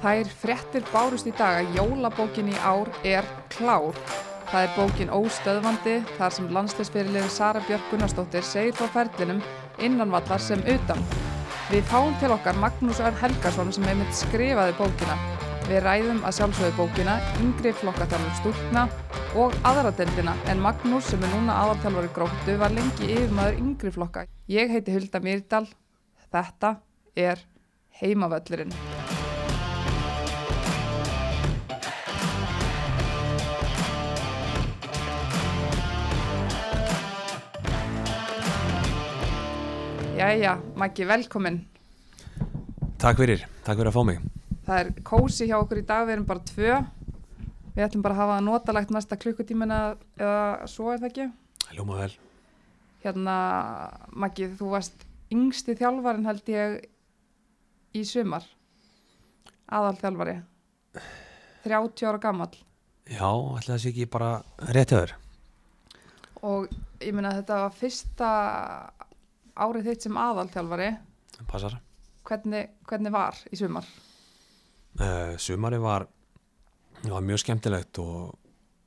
Þær fréttir bárust í dag að jólabókin í ár er klár. Það er bókin Óstöðvandi þar sem landsleisfyrirliðin Sara Björk Gunnarsdóttir segir frá ferlinum innanvallar sem utan. Við fáum til okkar Magnús Örn Helgason sem hefði skrifaði bókina. Við ræðum að sjálfsögðu bókina, yngri flokkatalum stúkna og aðradeldina en Magnús sem er núna aðalþjálfari gróttu var lengi yfirmaður yngri flokka. Ég heiti Hulda Myrdal. Þetta er heimavöllurinn. Jæja, Maggi, velkomin. Takk fyrir, takk fyrir að fá mig. Það er kósi hjá okkur í dag, við erum bara tvö. Við ætlum bara að hafa notalegt næsta klukkutímina eða svo er það ekki. Ljóma vel. Hérna, Maggi, þú varst yngsti þjálfarin held ég í sumar. Aðal þjálfari. 30 ára gammal. Já, ætla það sé ekki bara rétt þér. Og ég meina þetta var fyrsta árið þitt sem aðal þjálfari. Passar. Hvernig, hvernig var í sumar? Uh, sumari var, var mjög skemmtilegt og,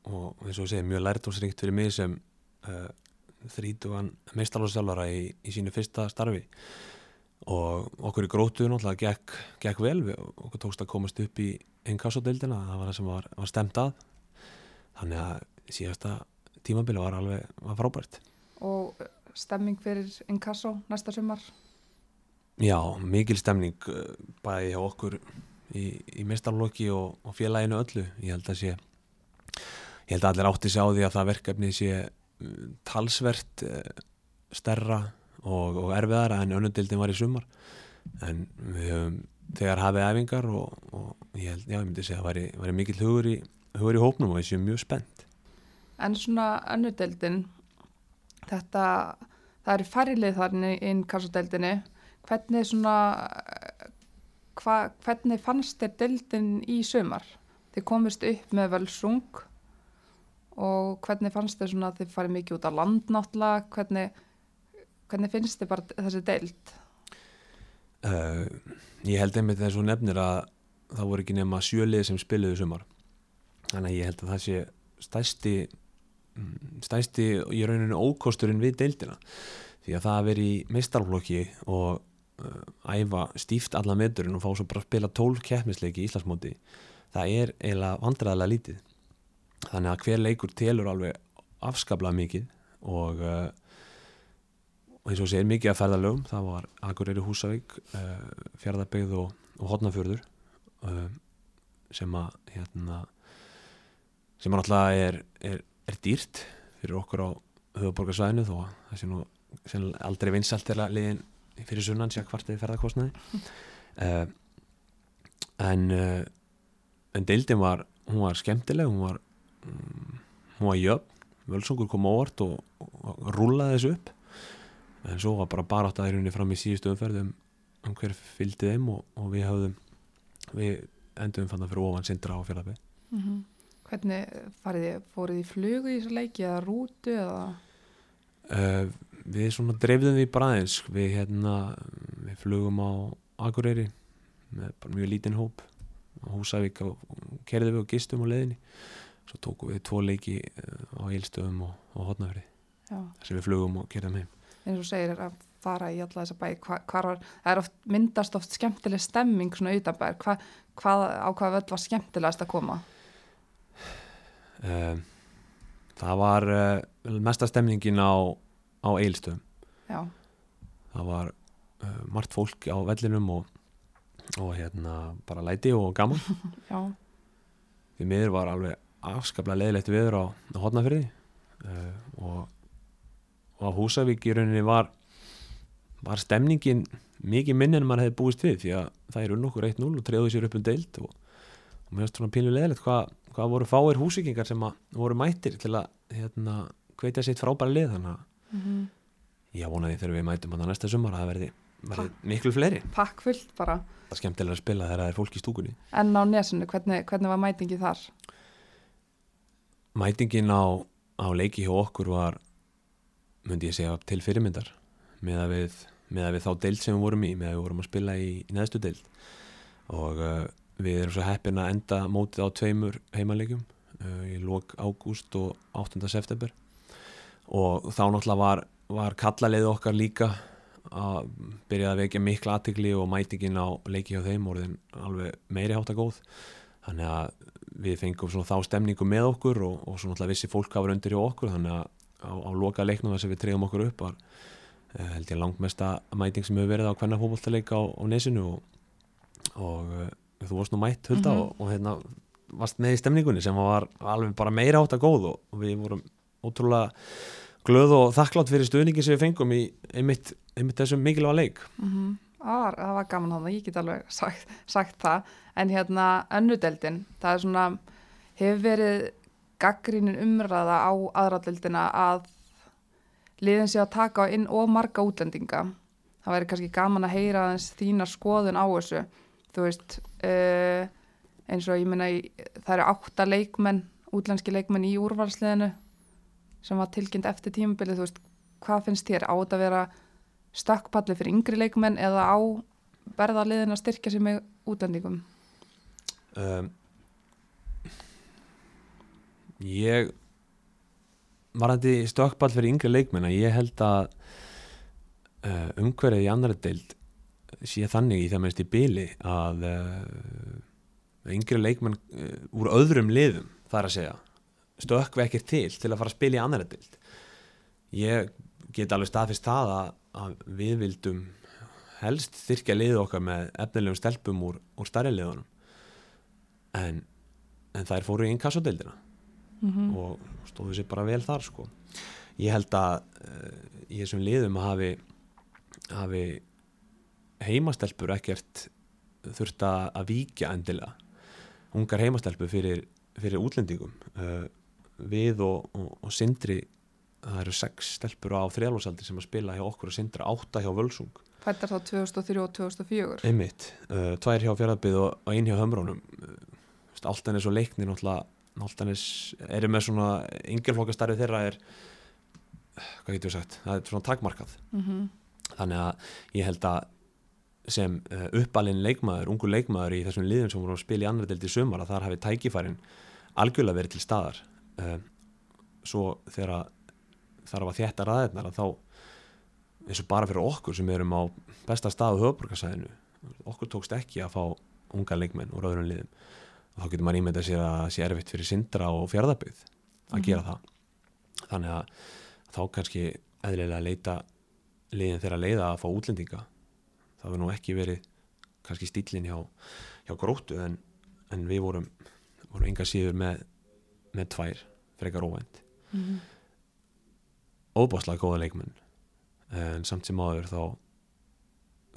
og eins og ég segi, mjög lærtómsringt fyrir mig sem uh, þrítugan meistarlóðsjálfara í, í sínu fyrsta starfi og okkur í grótu náttúrulega gekk, gekk vel, við, okkur tókst að komast upp í innkassodeildina, það var það sem var, var stemt að þannig að síðasta tímabili var alveg var frábært. Og stemming fyrir inkasso næsta sumar? Já, mikil stemning uh, bæði hjá okkur í, í mestarlokki og, og félaginu öllu. Ég held að sé, ég held að allir átti sig á því að það verkefni sé uh, talsvert uh, stærra og, og erfiðara en önnundildin var í sumar. En við höfum þegar hafið æfingar og, og ég held, já, ég myndi segja að það væri mikill hugur í, hugur í hópnum og ég sé mjög spennt. En svona önnundildin, þetta, það eru færilið þar inn í innkassodeildinni, hvernig svona hva, hvernig fannst þér deildin í sömar? Þið komist upp með völsung og hvernig fannst þér svona þið farið mikið út á land náttúrulega, hvernig, hvernig finnst þið bara þessi deild? Uh, ég held einmitt þess að nefnir að það voru ekki nema sjölið sem spiluðu sömar þannig að ég held að það sé stæsti stæsti í rauninu ókosturinn við deildina. Því að það að vera í meistarflokki og uh, æfa stíft alla meturinn og fá svo bara að spila tólf keppmisleiki í Íslandsmóti það er eiginlega vandræðilega lítið. Þannig að hver leikur telur alveg afskaplega mikið og uh, eins og segir mikið að ferðalögum. Það var Akureyri Húsavík uh, Fjörðarbygð og, og Hodnafjörður uh, sem að hérna sem að náttúrulega er, er, er dýrt fyrir okkur á höfuborgarsvæðinu þó að það sé nú aldrei vinsalt er að liðin fyrir sunnan sé að hvartið ferðarkostnaði uh, en en deildin var hún var skemmtileg hún var, um, hún var jöfn. Völsungur kom óvart og, og rúlaði þessu upp. En svo var bara barátt að erunni fram í síðustu umferðum um hver fylgdi þeim og, og við hafðum við endum fann það fyrir ofan sindra á félagið mm -hmm. Hvernig farið þið, fórið þið flugu í þessu leiki eða rútu eða? Uh, við svona dreifðum við bara aðeins. Við hérna, við flugum á Akureyri með bara mjög lítinn hóp. Á Húsavík og kerðum við og gistum á leðinni svo tókum við tvo leiki á Ílstöðum og, og Hotnafrið sem við flugum og kerðum heim. Eins og segir að fara í alla þessa bæ hva, var, það er oft, myndast oft skemmtileg stemming svona utanbær hva, hvað, á hvað völd var skemmtilegast að koma uh, það var uh, mesta stemningin á, á eilstöðum Já. það var uh, margt fólk á vellinum og, og hérna bara læti og gaman. Því miður var alveg afskaplega leðilegt viður á, á hotnafyrði og og á Húsavík í rauninni var var stemningin mikið minn en maður hefði búist við því að það er unn okkur 1-0 og treyðu sér upp um deilt og, og mér finnst svona pínulegilegt hvað hva voru fáir húsvíkingar sem voru mættir til að hérna, hveitja sitt frábæra lið þannig að mm -hmm. ég vonaði þegar við mætum að næsta sumar að það verði, verði miklu fleiri. Pakkfullt bara. Það er skemmtilega að spila þegar það er fólk í stúkunni. En á nesunu, hvernig, hvernig var mætingi þar? Mætingin á, á leiki hjá okkur var myndi ég segja til fyrirmyndar. Með að við, með að við þá deild sem við vorum í með að við vorum að spila í, í neðstu deild. Og uh, við erum svo heppin að enda mótið á tveimur heimalegjum uh, í lok ágúst og 8. september og þá náttúrulega var, var kallaleið okkar líka að byrja að vekja mikla aðtikli og mætingin á leiki hjá þeim orðin alveg meiri hátta góð þannig að við fengum svona þá stemningu með okkur og, og svona náttúrulega vissi fólk hafur undir hjá okkur þannig að á, á loka leiknum þess að við treyðum okkur upp var uh, held ég langmesta mæting sem hefur verið á hvernig fókbaltaleika á, á nesinu og, og uh, þú varst nú mætt hulda Mhm. og, og hérna varst með í stemningunni sem var alveg bara meira átt að góð og, og við vorum ótrúlega glöð og þakklátt fyrir stuðningi sem við fengum í einmitt, einmitt þessum mikilvæga leik Mm það, var, það var gaman þannig, ég get alveg sagt, sagt það. En hérna önnudeldin, það er svona, hefur verið gaggrínin umræða á aðradeldina að liðin sé að taka inn of marga útlendinga. Það væri kannski gaman að heyra þína skoðun á þessu. Þú veist, uh, eins og ég minna, það eru átta leikmenn, útlenski leikmenn í úrvalsliðinu sem var tilkynnt eftir tímabilið, þú veist, hvað finnst þér á þetta að vera stökkpalli fyrir yngri leikmenn eða á verðarliðin að styrkja sig með útlendingum? um, ég varandi stökkball fyrir yngri leikmenn að ég held að uh, umhverfið í annari deild sé þannig í það mennst í byli að uh, yngri leikmenn uh, úr öðrum liðum þar að segja stökkvi ekkert til til að fara að spila í annari deild. Ég get alveg staðfist það að, við vildum helst þyrkja liðið okkar með efnilegum stelpum úr, úr starri liðunum. En, en þær fóru í inkassodeildina Mm og stóðu sér bara vel þar sko. ég held að uh, í þessum liðum hafi, hafi heimastelpur ekkert þurft að víkja endilega. Ungar heimastelpur fyrir, fyrir útlendingum. Uh, við og, og, og Sindri það eru sex stelpur á þrjálfsaldri sem að spila hjá okkur og Sindri átta hjá Völsung. Fættar þá 2003 og 2004? einmitt, uh, tvær hjá fjörðarbið og, og ein hjá hömrónum uh, Altanis og leikni náttúrulega Altanis eru með svona yngjörflokkastarfi þeirra er hvað getur við sagt, það er svona takmarkað. Mm þannig að ég held að sem uh, uppalinn leikmaður, ungu leikmaður í þessum liðum sem voru að spila í annar deild í sumar að þar hafi tækifærin algjörlega verið til staðar. Uh, svo þegar þar var þétta ræðirnar að þá eins og bara fyrir okkur sem erum á besta staðu höfuborgarsæðinu okkur tókst ekki að fá unga leikmenn úr öðrum liðum. Og þá getur maður ímyndað sér að það sé erfitt fyrir sindra og fjárðabið að Mhm. gera það. Þannig að þá kannski eðlilega að leita liðin þeirra leiða að fá útlendinga það hefur nú ekki verið kannski stílinn hjá, hjá gróttu en, en við vorum, vorum enga síður með, með tvær frekar óvænt -hmm. óbáslega góða leikmenn en samt sem áður þá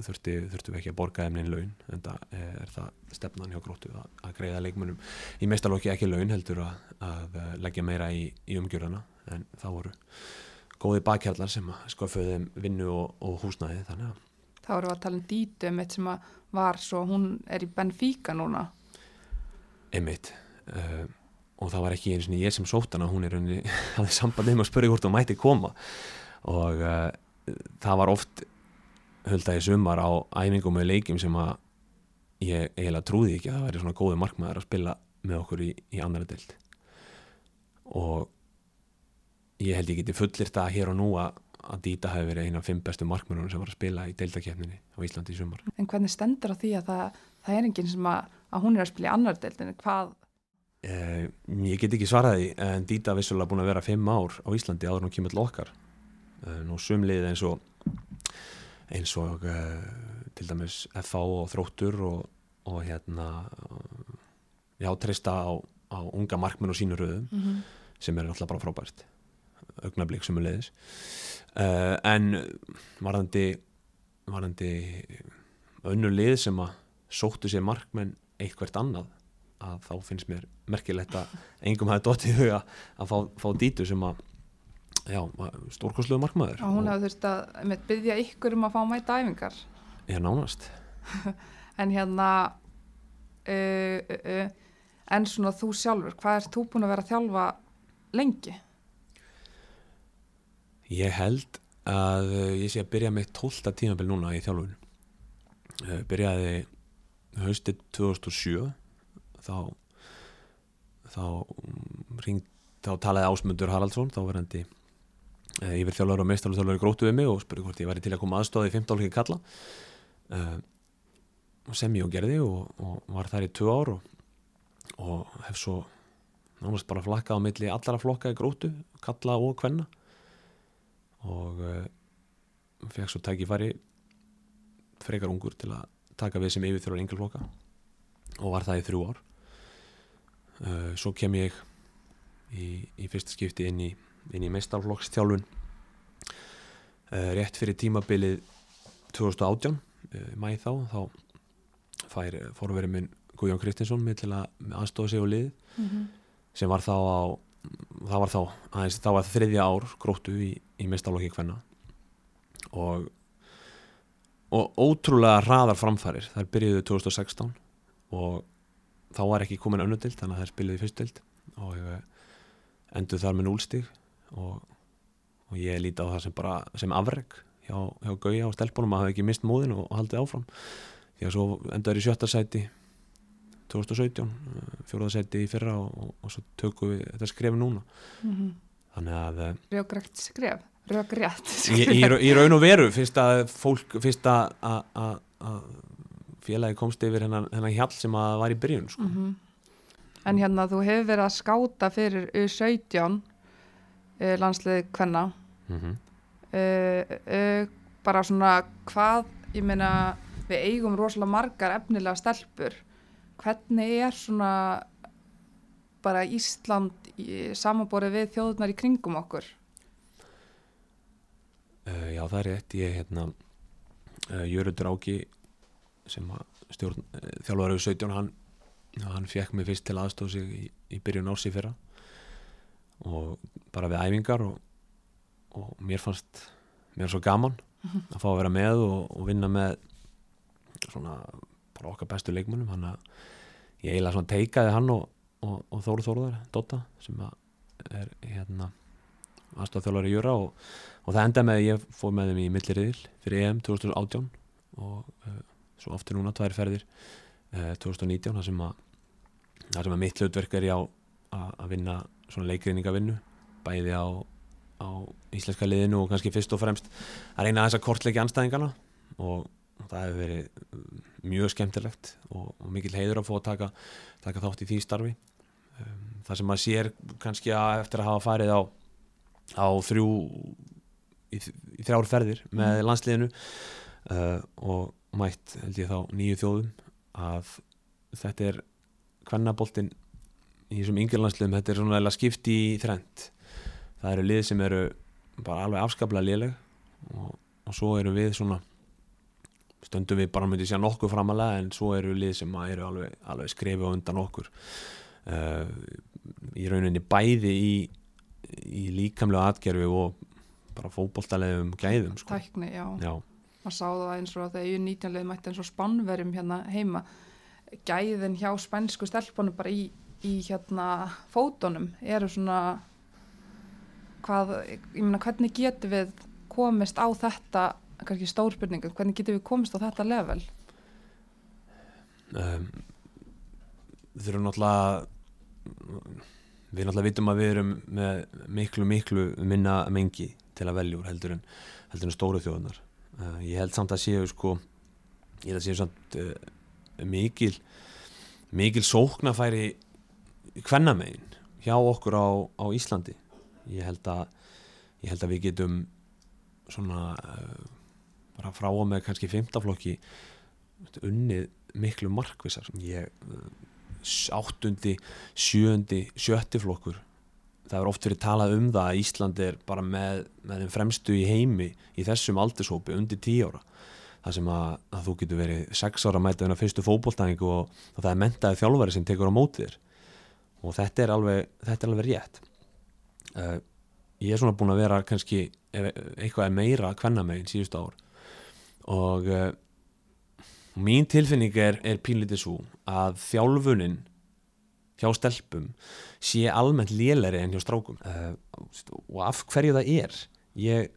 þurfti, þurftum við ekki að borga emnin laun en það er það stefnan hjá gróttu að, að greiða leikmennum í mestalokki ekki laun heldur að, að leggja meira í, í umgjörðana en það voru góði bakhjallar sem þeim vinnu og, og húsnæði þannig að Þá erum við að tala um Dítu mitt sem að var svo, hún er í Benfica núna. einmitt uh, og það var ekki eins og ég sem sótt hana hún er rauninni, hafði samband með mig að spyrja hvort hún mætti koma og uh, það var oft hölda í sumar á æfingum með leikjum sem að ég eiginlega trúði ekki að það væri svona góði markmaður að spila með okkur í, í annara deild og ég held ég geti fullir það hér og nú að, að Dita hefur verið eina af fimm bestu markmörunum sem var að spila í deildakefninni á Íslandi í sumar En hvernig stendur á því að það, það er enginn sem að, að hún er að spila í annar deildinni? Hvað? Eh, ég get ekki svaraði en Dita vissulega búin að vera fimm ár á Íslandi áður en hún kemur til okkar eh, nú sumlið eins og eins og eh, til dæmis FH og þróttur og, og hérna já, treysta á, á unga markmenn og sínu röðum Mm -hmm. sem er náttúrulega bara frábært augnablík sem er leiðis uh, en varðandi varðandi önnur lið sem að sóttu sér markmenn eitt hvert annað að þá finnst mér merkilegt að engum hafi dottið í huga að fá, fá dítu sem að stórkosluðu markmaður Og hún hefði þurft að byggja ykkur um að fá mæta æfingar. er nánast En hérna, uh, uh, uh, en svona þú sjálfur, hvað ert þú búin að vera að þjálfa lengi? Ég held að uh, ég sé að byrja með 12 tímabil núna í þjálfun uh, byrjaði haustið 2007 þá þá mm, ring, þá talaði Ásmundur Haraldsson þá verandi e, yfir þjálfur og þjálfur gróttu við mig og spurði hvort ég væri til að koma aðstóði í 15 álki kalla e, sem ég og gerði og, og var þar í tvö ár og, og hef svo nánast bara flakkað á milli allara flokka í gróttu, kalla og kvenna og e, fekk svo tækifæri frekar ungur til að taka við sem yfirþjóðar yngjaflokka og var það í þrjú ár uh, svo kem ég í, í fyrsta skipti inn í, í meistarflokkstjálfun uh, rétt fyrir tímabilið 2018 uh, mæ þá þá fær fórverið minn Guðjón Kristinsson með til að aðstofa sig á lið mm -hmm. sem var þá á það var þá, aðeins, þá var þriðja ár gróttu í, í meistarflokki hvenna og og ótrúlega hraðar framfærir þær byrjuðu 2016 og þá var ekki komin önnudild þannig að þær spiluði fyrstild og endur þar með núlstig og, og ég líti á það sem bara sem afreg hjá, hjá Gauja og Stelpunum að hafa ekki mist móðin og, og haldið áfram. Því að svo endur þær í sjötta sæti 2017 fjóruðarsæti í fyrra og, og svo tökum við þetta skref núna mm -hmm. þannig að Rjókrekt skref Rjókrétt í, í, í raun og veru fyrst að fólk fyrst að félagi komst yfir hennan, hennan hjall sem að var í byrjun sko. mm -hmm. En hérna þú hefur verið að skáta fyrir U17 uh, landsliði hvenna mm -hmm. uh, uh, bara svona hvað ég meina við eigum rosalega margar efnilega stelpur hvernig er svona bara Ísland samanborið við þjóðunar í kringum okkur Uh, já, það er rétt. Ég er hérna uh, Jörgur Áki sem stjórn uh, þjálfur auðvitað 17, hann, hann fekk mig fyrst til aðstóð sig í, í byrjun ási fyrra og bara við æfingar og, og mér fannst mér svo gaman að fá að vera með og, og vinna með svona bara okkar bestu leikmennum hann að ég eiginlega svona teikaði hann og, og Þóru Þóruðar, Dota sem er hérna aðstofþjálfari Júra og, og það endaði með að ég fór með þeim í milliriðil fyrir EM 2018 og uh, svo ofti núna tvær ferðir uh, 2019 þar sem að þar sem að mitt hlutverk er ég á að vinna svona leikreiningavinnu bæði á, á íslenska liðinu og kannski fyrst og fremst að reyna þess að kortleiki anstæðingana og það hefur verið mjög skemmtilegt og, og mikil heiður að fá að taka, taka þátt í því starfi. Um, það sem maður sér kannski að eftir að hafa farið á á þrjú í, í þrjár ferðir með mm. landsliðinu uh, og mætt held ég þá nýju þjóðum að þetta er kvennaboltin í þessum yngirlandsliðum þetta er svona skipt í þrend það eru lið sem eru bara alveg afskaplega liðleg og, og svo eru við svona stöndum við bara myndið sér nokkuð framalega en svo eru lið sem eru alveg, alveg skrifið undan okkur uh, í rauninni bæði í í líkamlega atgerfi og bara fókbóltalegum gæðum sko. Tækni, já. já maður sá það eins og þegar ég 19 leið mætti eins og spannverjum hérna heima gæðin hjá spænsku stelpunum bara í, í hérna fótonum eru svona hvað, ég meina hvernig getur við komist á þetta kannski stórspurningum, hvernig getur við komist á þetta level? Um, Þau eru náttúrulega við náttúrulega vitum að við erum með miklu miklu minna mengi til að veljúr heldur en, heldur en stóru þjóðunar uh, ég held samt að séu sko ég held að séu samt uh, mikil mikil sóknafæri hvernamegin hjá okkur á, á Íslandi. Ég held að ég held að við getum svona uh, bara frá og með kannski fymtaflokki unnið miklu markvisar ég áttundi, sjöndi, sjötti flokkur það er oft verið talað um það að Ísland er bara með, með þeim fremstu í heimi í þessum aldurshópi undir tíu ára. Það sem að, að þú getur verið sex ára mætið en að fyrstu fókbóltæningu og, og það er mentaði þjálfari sem tekur á mótið þér. Og þetta er alveg, þetta er alveg rétt. Uh, ég er svona búin að vera kannski eitthvað meira að kvenna meginn síðust ár og uh, mín tilfinning er, er pínlítið svo að þjálfunin hjá stelpum sé almennt lélæri en hjá strákum. Uh, og af hverju það er ég,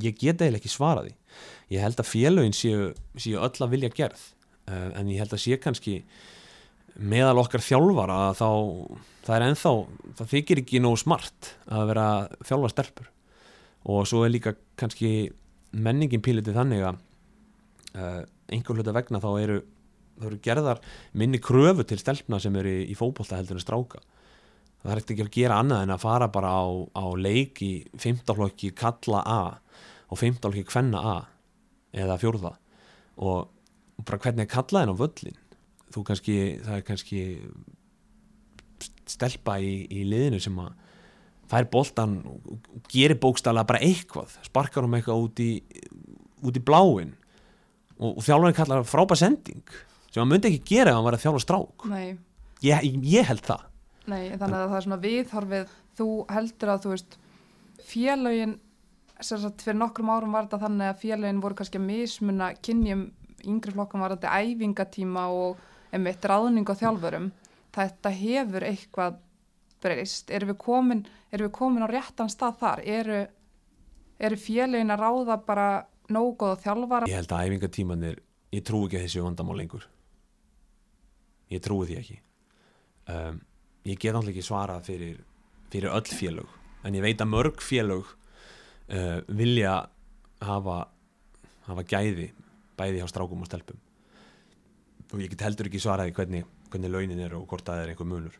ég get eiginlega ekki svara því. Ég held að félögin séu, séu öll að vilja gerð. Uh, en ég held að sé kannski meðal okkar þjálfara að þá það er ennþá, það þykir ekki nóg smart að vera þjálfa stelpur. Og svo er líka kannski menningin pílitið þannig að uh, einhver hluta vegna þá eru, þá eru gerðar minni kröfu til stelpna sem eru í, í fótbolta heldur en stráka. Það er ekki að gera annað en að fara bara á, á leik í 15 flokki kalla A og 15 flokki kvenna A eða fjórða. Og, bara hvernig er kallaðin á völlin þú kannski, það er kannski stelpa í, í liðinu sem að fær boltan og gerir bókstala bara eitthvað, sparkar um eitthvað út í, út í bláin og, og þjálfarinn kallar frábær sending sem hann myndi ekki gera ef hann var að þjálfa strák. Ég, ég held það. Nei, þannig að það er svona viðhorfið, þú heldur að þú veist, félögin sem sagt fyrir nokkrum árum var þetta þannig að félögin voru kannski að mismuna kynjum yngri flokkum var þetta æfingatíma og einmitt ráðning og þjálfurum. Þetta hefur eitthvað breyst, erum við komin erum við komin á réttan stað þar? Eru, eru félögin að ráða bara nógu góða þjálfara. Ég held að æfingatímanir, ég trú ekki að þessi vandamál lengur. Ég trúi því ekki. Um, Ég get náttúrulega ekki svarað fyrir, fyrir öll félög en ég veit að mörg félög uh, vilja hafa, hafa gæði bæði hjá strákum og stelpum. Og ég get heldur ekki svaraði hvernig, hvernig launin er og hvort það er einhver munur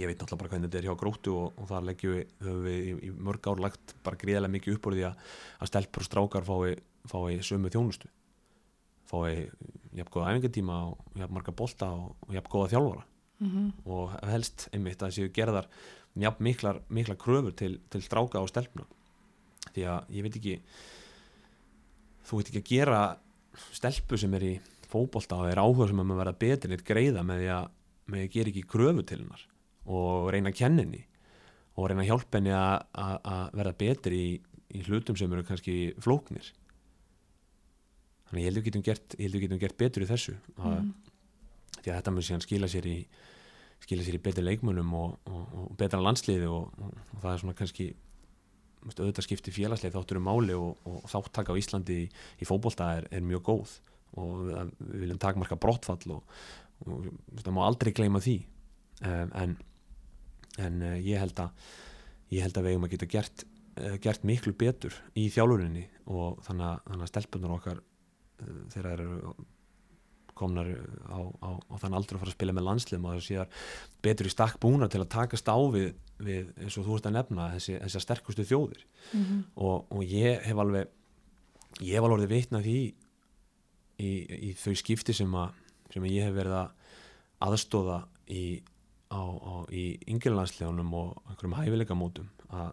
ég veit náttúrulega bara hvernig þetta er hjá gróttu og, og þar leggjum við, höfum við í, í mörg ár lagt bara gríðarlega mikið upp úr því að, að stelpur og strákar fái, fái sömu þjónustu. Fái jafn góða æfingatíma og jafn marga bolta og, og jafn góða þjálfara. Mm og helst einmitt að séu gerðar jafn miklar, miklar kröfur til, til stráka og stelpna. Því að ég veit ekki þú veit ekki að gera stelpu sem er í fótbolta og er áhuga sem að maður verða betri neitt greiða með því að að gera ekki kröfu til hennar og reyna að kenna henni og reyna að hjálpa henni að, verða betri í, í hlutum sem eru kannski flóknir. Þannig ég held að við getum gert, gert betur í þessu. Að, því að þetta mun síðan skila sér í skila sér í betri leikmönum og, og, og betra landsliði og, og það er svona kannski auðvitað skipti félagsleik þáttur um máli og þáttaka á Íslandi í, í fótbolta er, er mjög góð og við, við viljum takmarka brottfall og það má aldrei gleyma því. Um, en, en uh, ég held að ég held að við eigum að geta gert, uh, gert miklu betur í þjálfurinni og þannig að, þannig að stelpunar okkar uh, þegar þær eru komnar á, á, á þann aldrei að fara að spila með landsliðum og það séðar betur í stakk búna til að takast á við, við eins og þú ert að nefna þessi, þessi sterkustu þjóðir -hmm. og, og ég hef alveg ég hef alveg orðið vitna því í, í þau skipti sem, að, sem að ég hef verið að aðstóða í, á, á, í yngirlandslegunum og einhverjum hæfileikamótum að,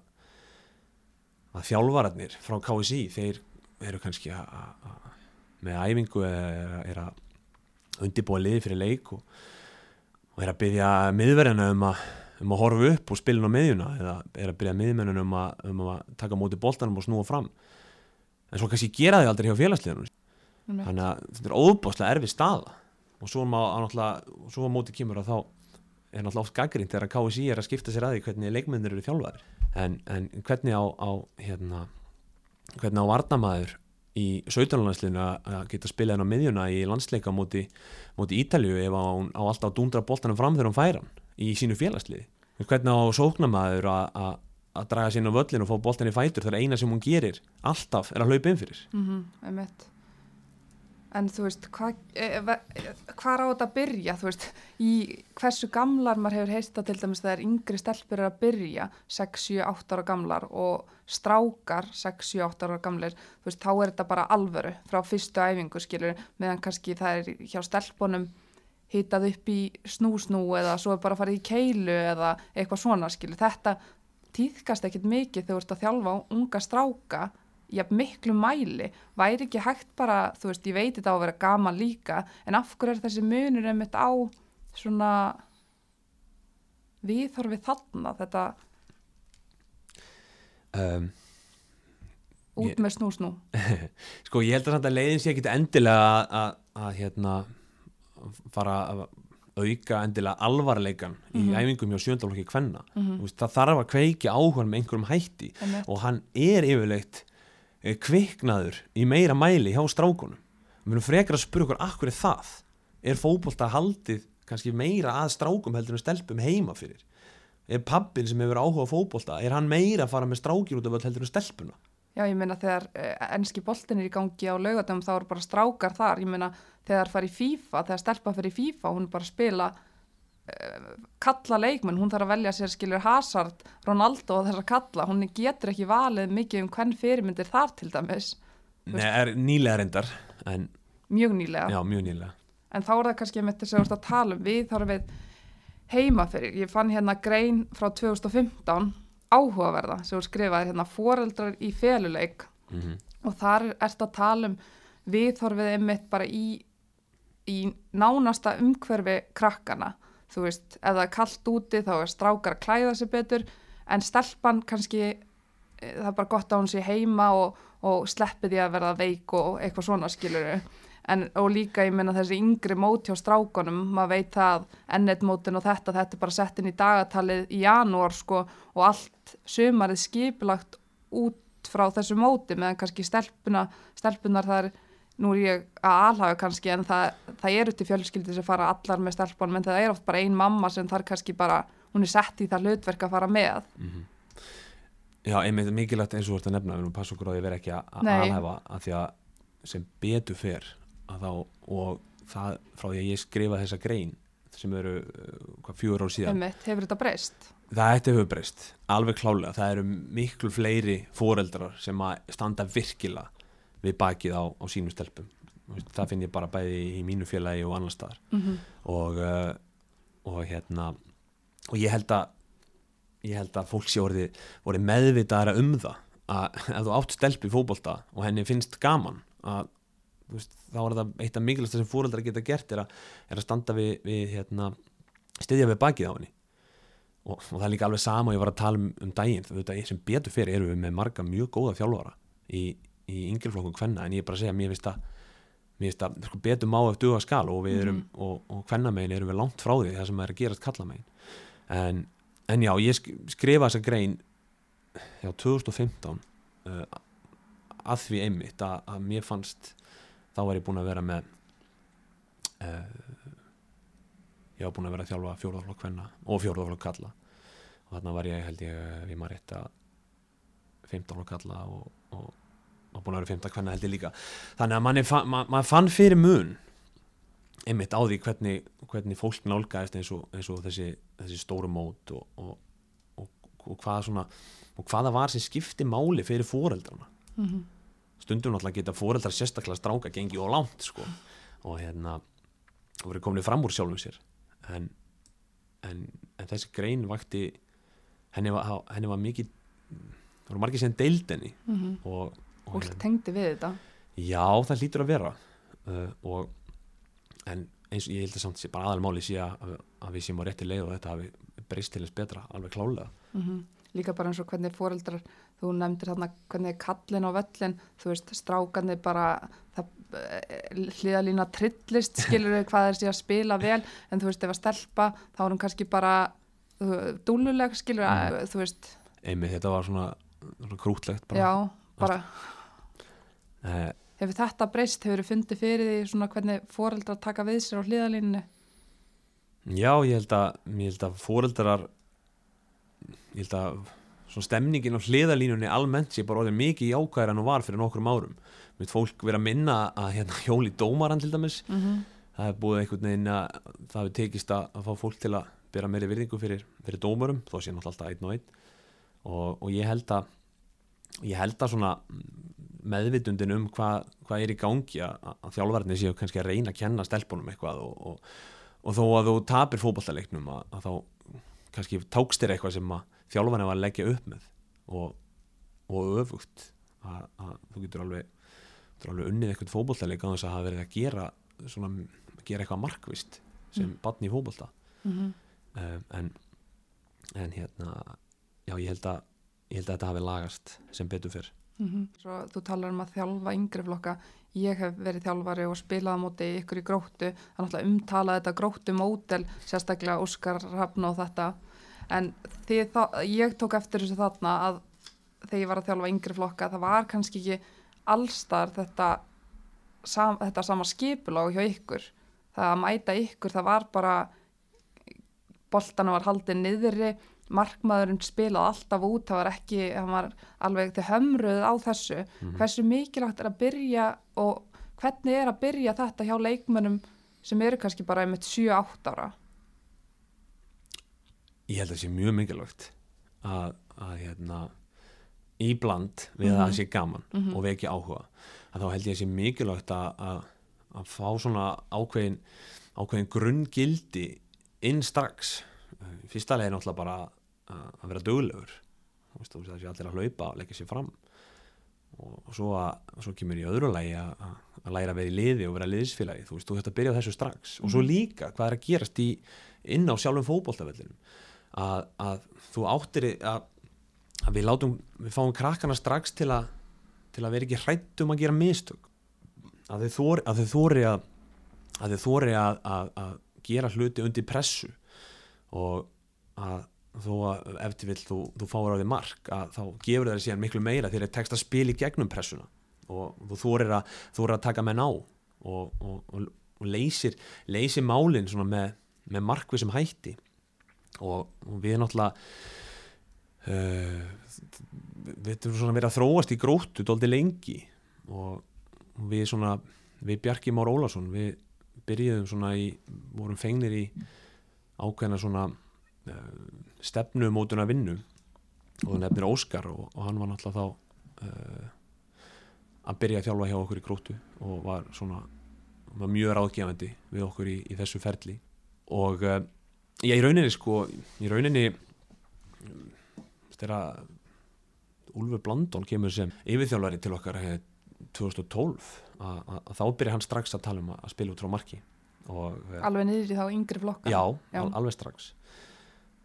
að þjálfararnir frá KSI þeir eru kannski að, að með æfingu er, er að undibúa liði fyrir leik og, og er að byggja miðverðina um um að horfa upp og spilin á miðjuna eða er að byrja miðmennun um, um að taka móti boltanum og snúa fram. En svo kannski gera þið aldrei hjá félagsliðunum. Þannig að þetta er óbáslega erfið staða. Og svo, má, náttúrulega, svo móti kemur að þá er náttúrulega oft gaggrínt þegar að KSI er að skipta sér að því hvernig leikmennir eru þjálfaðir. En, en hvernig á, á hérna, hvernig á varnamæður í 17. að geta spilað henn á miðjuna í landsleika móti, móti Ítalju ef hún á alltaf dúndra boltanum fram þegar hún færa hann í sínu félagsliði hvernig á sóknamæður að að draga inn á völlin og fá boltan í fætur það er eina sem hún gerir alltaf er að hlaupa inn fyrir? Mm -hmm, en þú veist hvað hva er á þetta að byrja? Þú veist, í hversu gamlar maður hefur heista til dæmis þegar yngri stelpur er að byrja 6-7-8 ára gamlar og strákar 6-7-8 ára gamlir þú veist, þá er þetta bara alvöru frá fyrstu æfingu skilur, meðan kannski það er hjá stelpunum hitað upp í snúsnú eða svo er bara að fara í keilu eða eitthvað svona skilur, þetta týðkast ekkit mikið þegar þú ert að þjálfa unga stráka í miklu mæli, væri ekki hægt bara, þú veist, ég veit þetta á að vera gaman líka, en af hverju er þessi munur einmitt á svona viðhorfið þarna, þetta um, út ég, með snúsnú Sko, ég held að þetta leiðin sé ekki endilega að, hérna fara að auka endilega alvarleikan mm -hmm. í æfingum hjá sjöndalokki kvenna mm -hmm. það þarf að kveiki áhuga með einhverjum hætti Einmitt. og hann er yfirleitt kviknaður í meira mæli hjá strákunum. Við erum frekar að spura okkur akkur er það? Er fótbolta haldið kannski meira að strákum heldur en stelpum heima fyrir? Er pappin sem hefur áhuga á fótbolta er hann meira að fara með strákir út af öll heldur en stelpuna? Já, ég meina þegar uh, enski boltin er í gangi á laugatum þá eru bara strákar þar. Ég meina þegar það er í FIFA, þegar stelpa fyrir FIFA, hún er bara að spila kalla leikmenn, hún þarf að velja sér skilur Hazard, Ronaldo og þessar kalla. Hún getur ekki valið mikið um hvern fyrirmyndir þar til dæmis. Nei, er nýlega reyndar en, Mjög nýlega. já, mjög nýlega En þá er það kannski með þess að við að tala um við, þá erum við heima fyrir. Ég fann hérna grein frá 2015 áhugaverða sem þú skrifaði hérna foreldrar í feluleik mm og þar er þetta að tala um viðhorfið einmitt bara í, í nánasta umhverfi krakkana. Þú veist, ef það er kallt úti þá er strákar að klæða sig betur en stelpan kannski, eh, það er bara gott að hún sé heima og, og sleppi því að verða veik og eitthvað svona skiluru. En, og líka ég meina þessi yngri mót hjá strákonum, maður veit það ennett mótin og þetta, þetta er bara sett inn í dagatalið í janúar sko og allt sömarið skipilagt út frá þessu móti meðan kannski stelpuna, stelpunar það er, nú er ég að alhaga kannski en það, það eru til fjölskyldi sem fara allar með stelpunum en það er oft bara ein mamma sem þar kannski bara, hún er sett í það hlutverk að fara með. Já, einmitt mikilvægt eins og þú ert að nefna við erum að passa okkur á því að vera ekki að alhæfa að því að sem betur fer að þá og það frá því að ég skrifa þessa grein sem eru uh, hvað fjögur ár síðan Einmitt, hefur þetta breyst? það ætti hefur breyst, alveg klálega það eru miklu fleiri foreldrar sem að standa virkilega við bakið á, á sínum stelpum. Það finn ég bara bæði í mínu félagi og annar staðar. Mm og, uh, og hérna og ég held að ég held að fólk sé orðið, orðið meðvitaðara um það að ef þú átt stelp í fótbolta og henni finnst gaman að veist, þá er það eitt af mikilvægsta sem fóreldrar geta gert er að, er að standa við, við hérna, styðja við bakið á henni. Og, og það er líka alveg sama og ég var að tala um, um daginn. Þú veit að ég sem betur fyrir erum við með marga mjög góða þjálfara í, í yngjörflokkum hvenna en ég er bara að segja, mér finnst að mér finnst að sko, betur má eftir duga skal og við erum, og, og hvennamegin erum við langt frá því það sem er að gerast kallamegin en, en já, ég sk skrifa þessa grein já, 2015 uh, að því einmitt að, að mér fannst þá var ég búin að vera með uh, ég var búin að vera að þjálfa fjórðaflokk hvenna og fjórðaflokk kalla og þarna var ég held ég, ég maður rétt að 15 flokk kalla og, og, og búin að vera 15 hvenna held ég líka. Þannig að manni, fa ma maður fann fyrir mun einmitt á því hvernig, hvernig fólk nálgæðist eins og, eins og þessi, þessi stóru mót og, og, og, og hvað svona og hvaða var sem skipti máli fyrir fóreldrana -hmm. stundum náttúrulega geta fóreldrar sérstaklega stráka gengi og langt sko. Og hérna og verið komin fram úr sjálfum sér. En, en, en þessi grein vakti henni var, henni var mikið það voru margir sem deild henni. Mm og, og Fólk tengdi við þetta. Já, það hlýtur að vera. Uh, og en eins og ég held að samt sé bara aðalmáli sé að, að við séum á rétti leið og þetta hafi breyst til þess betra, alveg klálega Mm Líka bara eins og hvernig fóreldrar, þú nefndir þarna hvernig kallin á völlin, þú veist, strákarnir bara, það, eh, hliðalína trillist, skilur við hvað þeir sé að spila vel, en þú veist, ef að stelpa, þá er hún kannski bara dúlluleg, skilur Mm. þú veist, einmitt þetta var svona, svona krútlegt bara. Já, bara, uh, hefur þetta breyst, hefur þið fundið fyrir því svona hvernig fóreldrar taka við sér á hliðalínunni? Já, ég held að, að fóreldrar ég held að svona stemningin á hliðalínunni almennt sé bara orðið mikið jákvæðar en hún var fyrir nokkrum árum. Finnst fólk vera að minna að hérna, hjóli dómaran til dæmis. Mm það er búið einhvern veginn að það hefur tekist að, að fá fólk til að bera meiri virðingu fyrir, fyrir dómurum þó sé náttúrulega alltaf einn og einn. Og, og ég held að ég held að svona meðvitundin um hvað hva er í gangi að, að þjálfarnir séu kannski að reyna að kenna stelpunum eitthvað og, og, og þó að þú tapir fótballtaleiknum að, að þá kannski tókst þér eitthvað sem að þjálfarnir var að leggja upp með og, og öfugt að, að þú getur alveg, getur alveg unnið eitthvað fótballtaleik á þess að hafa verið að gera svona, gera eitthvað markvist sem mm. batni í fótballta -hmm. um, en, en hérna já ég held að ég held að þetta hafi lagast sem betur fyrr Mm Svo þú talar um að þjálfa yngri flokka. Ég hef verið þjálfari og spilað á móti ykkur í gróttu. Er náttúrulega umtalað þetta gróttu mótel, sérstaklega Óskar Rafn og þetta. En það, ég tók eftir þessu þarna að þegar ég var að þjálfa yngri flokka, það var kannski ekki allstar þetta sam, þetta sama skipulag hjá ykkur það að mæta ykkur, það var bara boltana var haldið niðri markmaðurinn spilað alltaf út, það var ekki hann var alveg til hömruð á þessu. Mhm. hversu mikilvægt er að byrja og hvernig er að byrja þetta hjá leikmönnum sem eru kannski bara einmitt 7-8 ára? Ég held að það sé mjög mikilvægt að, að hérna íbland við að Mhm. það sé gaman og veki áhuga. Að þá held ég að sé mikilvægt að, að, að fá svona ákveðin ákveðin grunngildi inn strax. Fyrsta leið er náttúrulega bara að, vera veist, það sé allir að hlaupa og leggja sér fram. Og, og svo, að, svo kemur í öðru lagi að, að- læra að vera í liði og vera liðsfélagi. Þú veist, þú þetta byrja á þessu strax. Og svo líka hvað er að gerast í, inn á sjálfum fótboltavellinum? Að, að þú áttir að, að við látum við fáum krakkana strax til að til að vera ekki hrætt um að gera mistök. Að þau þóri að þau þóri að, að, að gera hluti undir pressu. Og að þó að ef til vill þú, þú fáir á því mark að þá gefur það síðan miklu meira þegar það tekst að spila í gegnum pressuna. Og þú þorir að, þorir að taka menn á og, og, og, og leysir leysir málinn með, með markvið sem hætti. Og, við náttúrulega uh, við þurfum svona verið að þróast í gróttu dóldi lengi. Og við svona við Bjarki Már Ólafsson við byrjuðum svona í vorum fengnir í ákveðna svona stefnu mótuna vinnu. Og það nefnir Óskar og, og hann var náttúrulega þá uh, að byrja að þjálfa hjá okkur í gróttu og var svona var mjög ráðgefandi við okkur í, í þessu ferli. Og uh, já, í rauninni sko í rauninni þegar Úlfur Blandón kemur sem yfirþjálfari til okkar eh, 2012 að, þá byrja hann strax að tala um að, spila út frá marki. Og eh, alveg niður í þá yngri flokka. Já, Já. al- alveg strax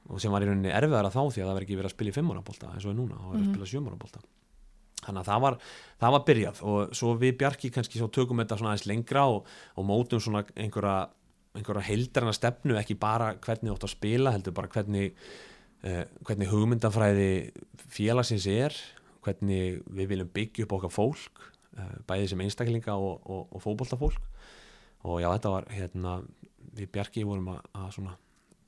og sem var í rauninni erfiðara þá því að það var ekki verið að spila í fimmárabólta eins og er núna, það var að Mhm. spila sjömárabólta þannig að það var, það var byrjað og svo við Bjarki kannski svo tökum þetta svona aðeins lengra og, og mótum svona einhverja, einhverja heildarna stefnu ekki bara hvernig þú átt að spila heldur bara hvernig eh, hvernig hugmyndafræði félagsins er hvernig við viljum byggja upp okkar fólk eh, bæði sem einstaklinga og, og, og fótboltafólk og já þetta var hérna við Bjarki vorum að, að svona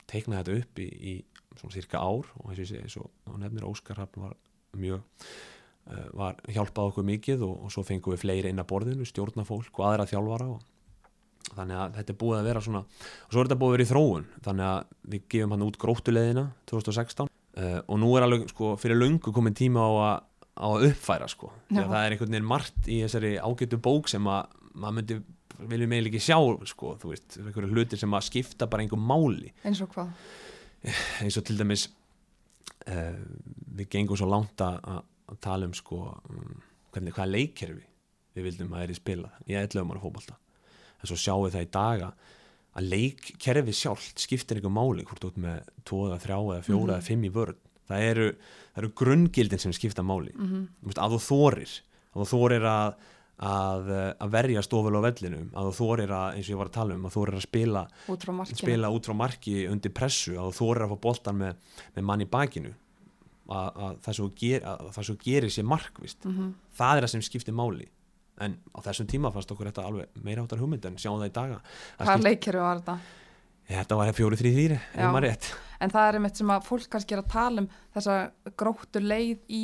teikna þetta upp í, í svona cirka ár og eins og eins og og nefnir Óskar Hafn var mjög uh, var hjálpað okkur mikið og, og svo fengum við fleiri inn að borðinu, stjórnafólk og aðra þjálfara og þannig að þetta er búið að vera svona og svo er þetta búið að vera í þróun þannig að við gefum hann út gróttuleðina 2016 uh, og nú er alveg sko fyrir löngu komin tíma á að, á að uppfæra sko því að það er einhvern veginn margt í þessari ágættu bók sem að maður myndi viljum eiginlega ekki sjá sko, þú veist, einhverju hlutir sem að skipta bara einhver máli. Eins og hvað? Eins og til dæmis uh, við gengum svo langt að, að að tala um sko um, hvernig, hvaða leikkerfi við vildum að er í spila í 11 ára fótbolta. En svo sjáum við það í daga að leikkerfi sjálft skiptir einhver máli hvort út með 2 eða 3 eða 4 Mhm. eða 5 í vörð það eru, það eru grunngildin sem skipta máli. Mm -hmm. Að þú þorir að þú þorir að að, að verja stoful á vellinum að þú þorir að, eins og ég var að tala um að þú þorir að spila út frá spila út frá marki undir pressu að þú þorir að fá boltan með, með mann í bakinu. Að, að það sem þú ger, að þú gerir sé markvist mm það er það sem skiptir máli. En á þessum tíma fannst okkur þetta alveg meira áttar hugmynd en sjáum það í daga hvað skipt- leikkerfi var þetta? Þetta var fjóri þrý þrýri Já. ef maður rétt. En það er einmitt sem að fólk kannski er að tala um þessa gróttu leið í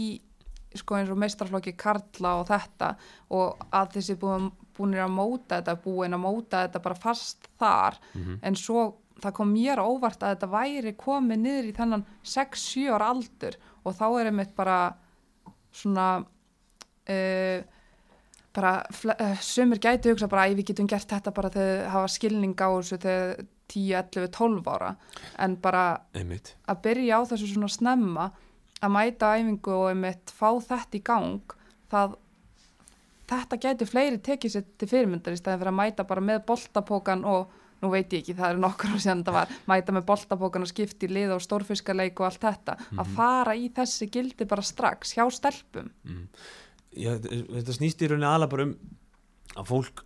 sko eins og meistarflokki Karla og þetta og að þessi búin, búinir að móta þetta búin að móta þetta bara fast þar. Mhm. en svo það kom mér óvart að þetta væri komið niður í þennan 6-7 ára aldur og þá er einmitt bara svona uh, bara uh, sumir gæti hugsa bara að við getum gert þetta bara þegar hafa skilning á þessu þegar 10, 11, 12 ára. En bara einmitt. að byrja á þessu svona snemma að mæta á æfingu og einmitt fá þetta í gang það þetta gæti fleiri tekið sér til fyrirmyndar í staðin fyrir að mæta bara með boltapókan og nú veit ég ekki, það eru nokkur á síðan þetta var mæta með boltapókan og skipti lið og stórfiskaleik og allt þetta, að fara í þessi gildi bara strax hjá stelpum. Mm. Já, þetta snýst í rauninni aðla bara um að fólk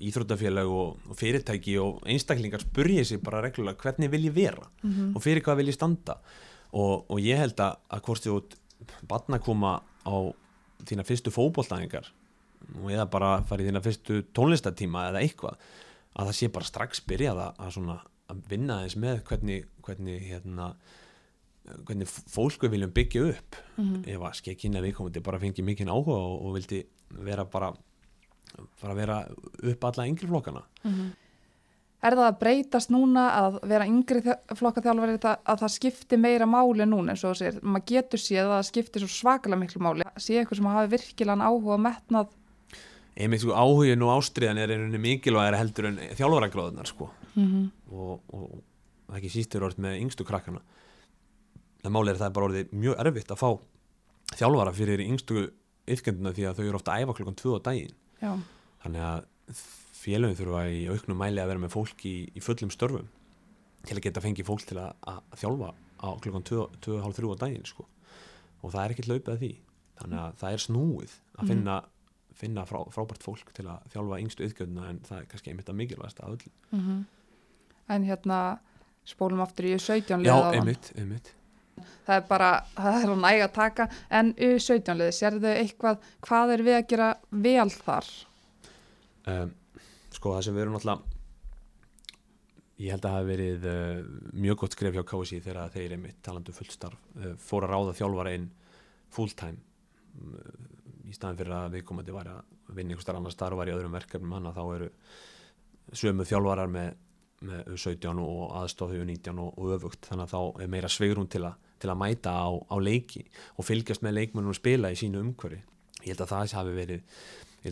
íþróttafélag og, og fyrirtæki og einstaklingar spurja sig bara reglulega hvernig vil ég vera? Mm -hmm. og fyrir hvað vil ég standa og, og ég held að, að hvort þú barna koma á þína fyrstu fótbolltæðingar og eða bara farið þína fyrstu tónlistatíma eða eitthvað að það sé bara strax byrjað að, að, svona, að vinna eins með hvernig, hvernig hérna hvernig fólk við viljum byggja upp. Mhm. ef að skekkinna viðkomandi bara fengi mikinn áhuga og, og vildi vera bara bara vera upp alla yngri flokkana Er það að breytast núna að vera yngri flokkaþjálfari að, að það skipti meira máli núna eins og segir, maður getur séð að það skipti svo svakalega miklu máli, sé eitthvað sem hafi virkilegan áhuga og metnað. Einmitt sko áhugin og ástriðan er einhvern mikilvægir heldur en þjálfaragráðunar sko. Mm -hmm. og, og, og það ekki sístur orð með yngstu krakkana. En máli er það er bara orðið mjög erfitt að fá þjálfara fyrir yngstu yfkenduna því að þau eru ofta að æfa klokkan 2 á daginn. Já, þannig að félögin þurfa í auknum mæli að vera með fólk í, í fullum störfum til að geta fengið fólk til að, að þjálfa á klokkan 2.30 á daginn sko. og það er ekkert laupið að því. Þannig að það er snúið að finna, finna frá, frábært fólk til að þjálfa yngstu yfkenduna en það er kannski einmitt að mikilvægast að öll mm en hérna spólum aftur í 17 Já, liða einmitt, einmitt. Það er bara, það er að næga að taka. En U17 liði, sérðu eitthvað hvað er við að gera vel þar? Um, sko það sem erum náttúrulega ég held að það hafi verið uh, mjög gott skref hjá KSI þegar þeir einmitt talandu fullt starf uh, fór að ráða þjálfara inn full time um, í staðan fyrir að viðkomandi var að vinna einhver starf annar starf var í öðrum verkefnum hann þá eru sömu þjálfarar með, með 17 og aðstofðu 19 og, og öfugt. Þannig að þá er meira sveigrún til, til að mæta á, á leiki og fylgjast með leikmennum og spila í sínu umhverfi. Ég held að það hafi verið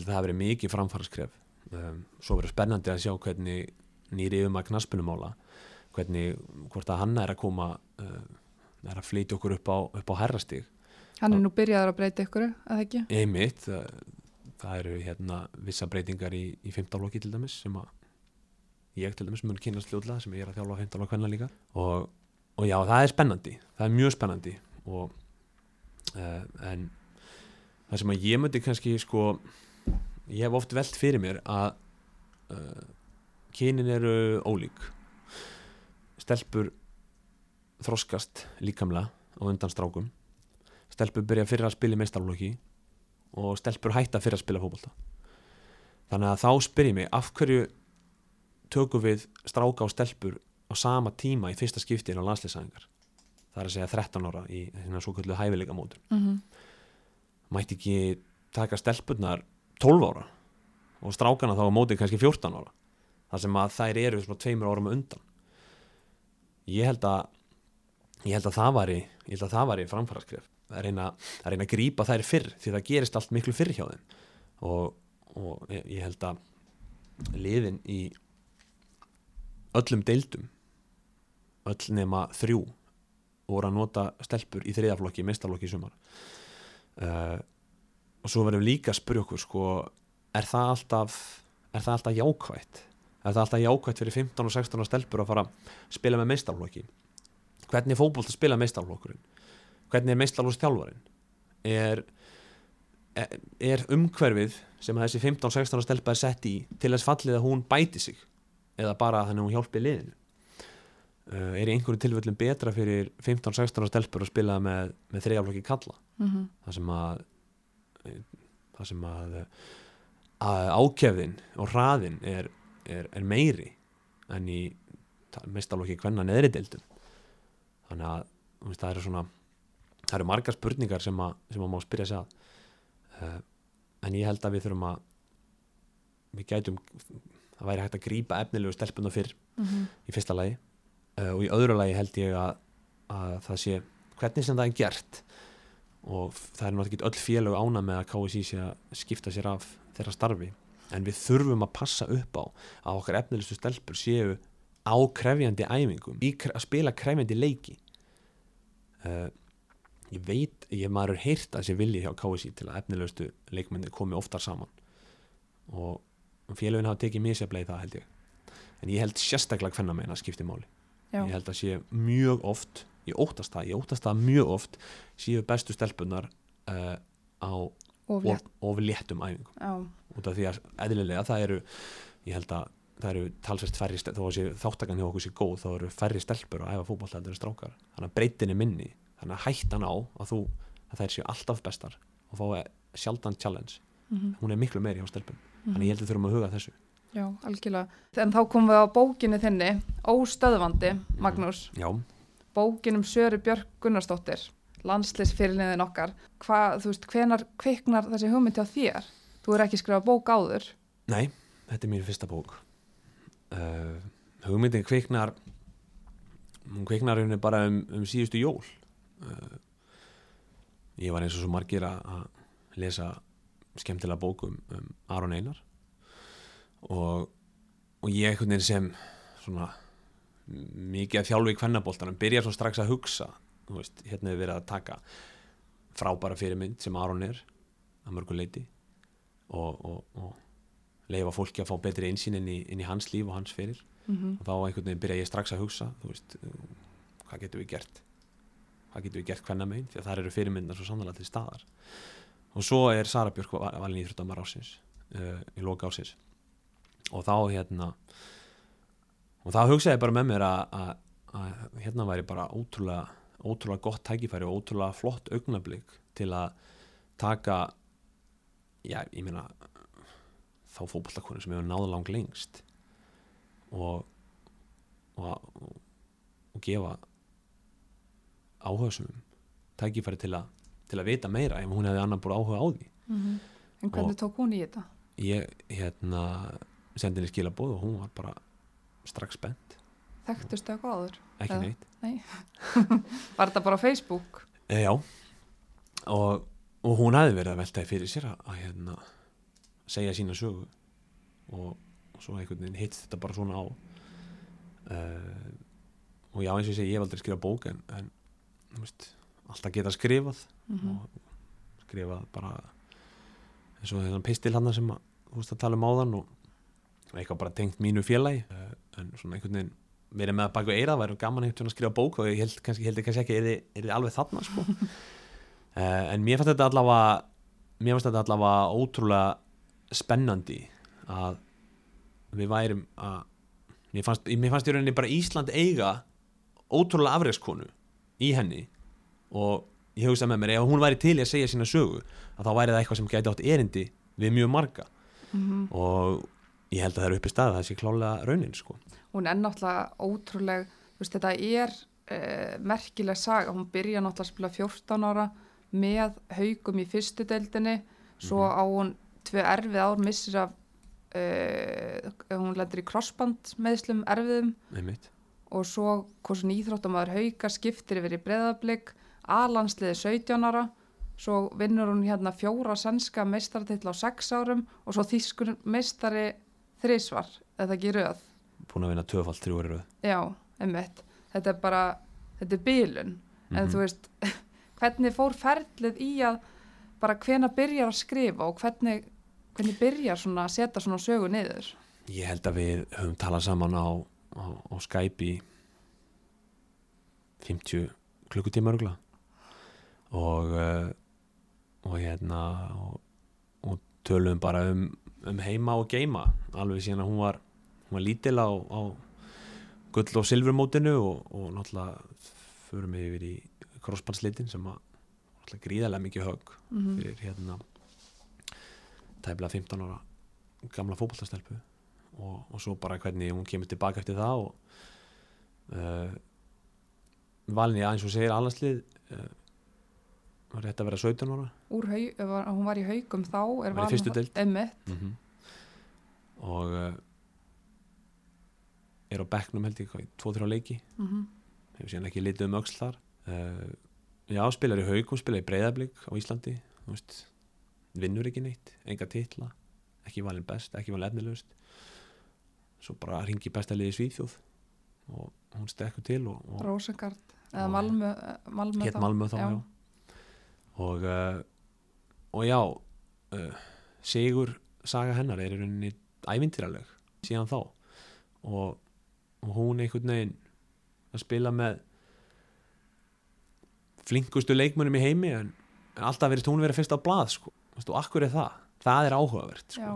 að verið mikið framfaraskref um, svo verður spennandi að sjá hvernig nýri yfir maður knaspunumála hvernig, hvort að hann er að koma uh, er að flytja okkur upp á, upp á herrastig hann er nú byrjaður að breyta ykkur, eða ekki? einmitt, það, það eru hérna vissa breytingar í, í 15 loki til dæmis sem að ég til dæmis mun kynast ljóðlega sem ég er að þjálfa 15 loki hvenna líka og, og já, það er spennandi það er mjög spennandi og, uh, en það sem að ég myndi kannski sko ég hef oft velt fyrir mér að uh, kynin eru ólík. Stelpur þroskast líkamlega á undan strákum. Stelpur byrja fyrir að spila meistarflokki og stelpur hætta fyrir að spila fótbolta. Þannig að þá spyr ég mig af hverju tökum við stráka og stelpur á sama tíma í fyrsta skipti inn á landsleisæðingar það er að segja 13 ára í svona svo kallu hæfileika mótur Mm -hmm. mætti ekki taka stelpurnar 12 ára. Og strákana þá á móti kannski 14 ára. Þar sem að þær eru svona tveimur árum undan. Ég held að ég held að það væri ég held að það væri framfæraskref að reyna, að reyna að grípa þær fyrr því það gerist allt miklu fyrr hjá þeim. Og, og ég held að liðin í öllum deildum öll nema þrjú voru að nota stelpur í þriðaflokki, mestarflokki í sumar. Uh, og svo verðum líka að spyrja okkur sko, er það alltaf er það alltaf jákvætt? Er það alltaf jákvætt fyrir 15 og 16 ára stelpur að fara að spila með meistarflokki hvernig er fótbolt að spila meistarflokkurinn hvernig er meistarflokkstjálfarinn er, er er umhverfið sem þessi 15-16 ára stelpa er sett í til þess fallið að hún bæti sig? Eða bara þannig að hún hjálpi liðinu? Uh, er í einhverju tilfellum betra fyrir 15-16 ára stelpur að spila með, með þriðaflokki kalla Mm það sem að það sem að, að ákefðin og hraðin er, er, er meiri en í mestalokki hvenna neðri deildum. Þannig að veist, það eru svona það eru margar spurningar sem að, sem að má spyrja sig að. Uh, en ég held að við þurfum að við gætum það væri hægt að grípa efnilegu stelpuna fyrr -hmm. í fyrsta lagi. Uh, og í öðru lagi held ég að, að það sé hvernig sem það er gert og það er náttúrulega ekki öll félög ána með að KSI sé að skipta sér af þeirra starfi. En við þurfum að passa upp á að okkar efnilegustu stelpur séu á krefjandi æfingum að spila krefjandi leiki. Uh, ég veit ég maður heyrt að sé vilji hjá KSI til að efnilegustu leikmenni komi oftar saman. Og félögin hafa tekið misjaflega í það held ég. En ég held sérstaklega meina að skipti máli. Já, ég held að sé mjög oft ég óttast það, ég óttast það mjög oft séu bestu stelpunar uh, á og of, létt. of léttum æfingum. Já, út af því að eðlilega það eru ég held að það eru talsvert færri stel- þó að sé þáttakan hjá okkur sé góð þá eru færri stelpur að æfa strákar. Þannig að breytin er minni. Þannig að hættan á að þú að þær séu alltaf bestar og fái sjaldan challenge Mhm. hún er miklu meiri hjá stelpum. Þannig ég held að þurfum að huga þessu. Já, algjörlega. En þá komum við á bókinni þinni, Óstöðvandi, Magnús, já, bókin um Söru Björk Gunnarsdóttir, landslisfyrirliðin okkar. Hvað, þú veist, hvenar kviknar þessi hugmynd hjá þér? Þú er ekki skrifað bók áður. nei, þetta er mín fyrsta bók uh, hugmyndin kviknar hún kviknar henni bara um, um síðustu jól uh, ég var eins og svo margir að lesa skemmtilega bók um, Aron Einar og, og ég einhvern veginn sem svona mikið að þjálfi í kvennaboltanum byrjar svo strax að hugsa veist, hérna hefur verið að taka frábæra fyrirmynd sem Aron er að mörgu leiti og, og, og leifa fólki að fá betri einsýn inn inn í hans líf og hans fyrir. Mm og þá einhvern veginn byrja ég strax að hugsa veist, hvað getum við gert? Hvað getum við gert hvenna megin? Því að það eru fyrirmyndar svo sannlega til staðar. Og svo er Sara Björk va- valin í Íþróttamar ásins uh, í loka ásins og þá hérna og þá hugsaði ég bara með mér að, að, að hérna væri bara ótrúlega ótrúlega gott tækifæri og ótrúlega flott augnablík til að taka já, ég meina þá fótballtakonu sem hefur náða lang lengst og og, og, og gefa áhugasumum tækifæri til, a, til að vita meira ef hún hefði annar búið áhuga á því En hvernig tók hún í þetta? ég hérna sendi henni skilabóð og hún var bara strax spennt, Þekktustu eitthvað áður? ekki Já. neitt. Var þetta bara Facebook? e, já. Og, og hún hefði verið að veltaði fyrir sér að, að hérna segja sína sögu. Og, og svo einhvern veginn hitt þetta bara svona á. Uh, og já eins og ég segi ég hef aldrei skrifað bók en, en veist, alltaf geta skrifað. Mm og skrifað bara eins og þennan pistil hann sem að, þú veist að tala um áðan og eitthvað bara tengt mínu félagi. Uh, en svona einhvern veginn verið með að baka eira, væri gaman að skrifa bók og ég held kannski, held kannski ekki er þið alveg þarna sko. uh, en mér fannst þetta allavega mér fannst þetta allavega ótrúlega spennandi að við værim að mér fannst, mér fannst í rauninni bara Ísland eiga ótrúlega afreikskonu í henni og ég hugsa með mér ef hún væri til í að segja sína sögu að þá væri það eitthvað sem gæti átt erindi við mjög marga -hmm. og ég held að það er uppi stað það sé klálega raunin sko Hún er náttúrulega ótrúleg, veist, þetta er uh, merkileg saga. Hún byrja náttúrulega að spila 14 ára með haugum í fyrstu deildinni, svo Mhm. á hún tvö erfið ár, missir af, uh, hún lendur í crossband meðslum erfiðum einmitt. og svo hversun íþróttamæður hauga skiptir yfir í breðablík alansliði 17 ára svo vinnur hún hérna fjóra sænska meistartill á 6 árum og svo þýskur meistari þrísvar, eða ekki röð búin að vinna tvöfald þrjú eru já, einmitt, þetta er bara þetta er bílun, en Mhm. þú veist hvernig fór ferlið í að bara hvena byrjar að skrifa og hvernig, hvernig byrjar svona að setja svona sögu niður? Ég held að við höfum talað saman á, á, á Skype í 50 klukkutíma örgla og uh, og hérna og, og tölum bara um, um heima og geima. Alveg síðan að hún var hún var lítil á, á gull og silfurmótinu og, og náttúrulega förum við yfir í crossbandslitin sem að náttúrulega gríðarlega mikið högg mm fyrir hérna tæplega 15 ára gamla fótballtastelpu og, og svo bara hvernig hún kemur tilbaka eftir það og uh, valin í aðeins og segir alhanslið uh, var rétt að vera 17 ára? Úr haug, var, hún var í haugum þá er Var í fyrstu deild. mm og uh, er á bekknum held ég hvað, í 2-3 leiki? Mm hefur síðan ekki litið um öxl þar. Uh, já, spilar í haugum, spilar í breyðablík á Íslandi, veist. Vinnur ekki neitt, enga titla ekki valin best, ekki valin efnilegust svo bara ringi besta liði Svíþjóð og hún stekkur til og, og Rósengard eða Malmö, Malmö hétt Malmö þá, já, Já. Og uh, og já uh, Sigur saga hennar er í rauninni ævintýraleg síðan þá og, og hún einhvern veginn að spila með flinkustu leikmönum í heimi en, en alltaf verist hún verið fyrst á blað sko. Og akkur er það það er áhugavert sko.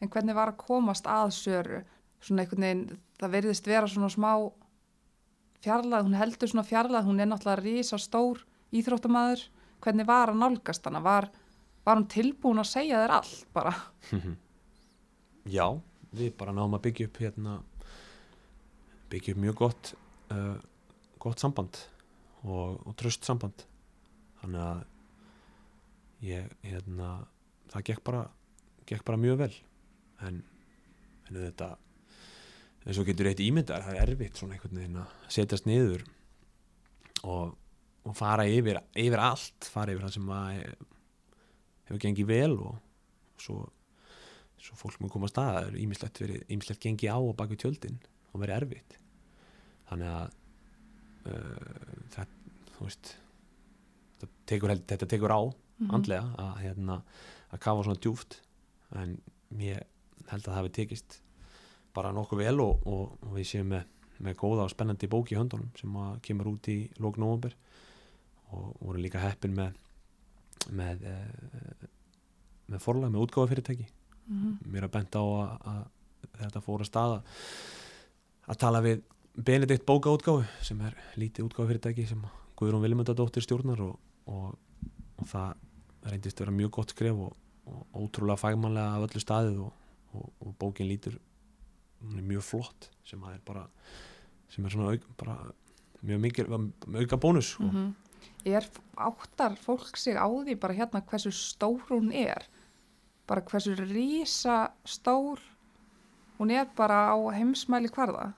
En hvernig var að komast að Söru? Svona einhvern veginn, það verðist vera svona smá fjarlæð, hún heldur svona fjarlæð, hún er náttúrulega rísa stór íþróttamæður. Hvernig var að nálgast hana? Var, var hún tilbúin að segja þér allt bara? Já, við bara náum að byggja upp hérna byggja upp mjög gott uh, gott samband og, og tröst samband. Þannig að ég, hérna það gekk bara, gekk bara mjög vel. En, en þetta eins og getur eitt ímyndar það er erfitt svona einhvern veginn að setjast niður og, og fara yfir, yfir allt fara yfir það sem að hefur gengið vel og svo svo fólk mun koma að staða það er ímislegt, ímislegt gengi á og bak við tjöldin og verið erfitt. Þannig að uh, það, veist tekur, þetta tekur á andlega að, hérna, að kafa svona djúft en ég held að það hefði tekist bara nokkuð vel og, og, og við séum með, með góða og spennandi bók í höndunum sem kemur út í lók nóvumber og voru líka heppin með með, eh, með forlag, með útgáfafyrirtæki mér er bent á að, að þetta fór að staða að tala við Benedikt bókaútgáfu sem er lítið útgáfufyrirtæki sem Guðrún Vilmundadóttir stjórnar og, og, og það reyndist vera mjög gott skref og, og ótrúlega fagmannlega af öllu staðið og bókin lítur mjög flott sem að er bara sem er svona auk, bara mjög mikil auka bónus mm -hmm. Er áttar fólk sig á því bara hérna hversu stór hún er? Bara hversu rísa stór hún er bara á heimsmæli hvarða?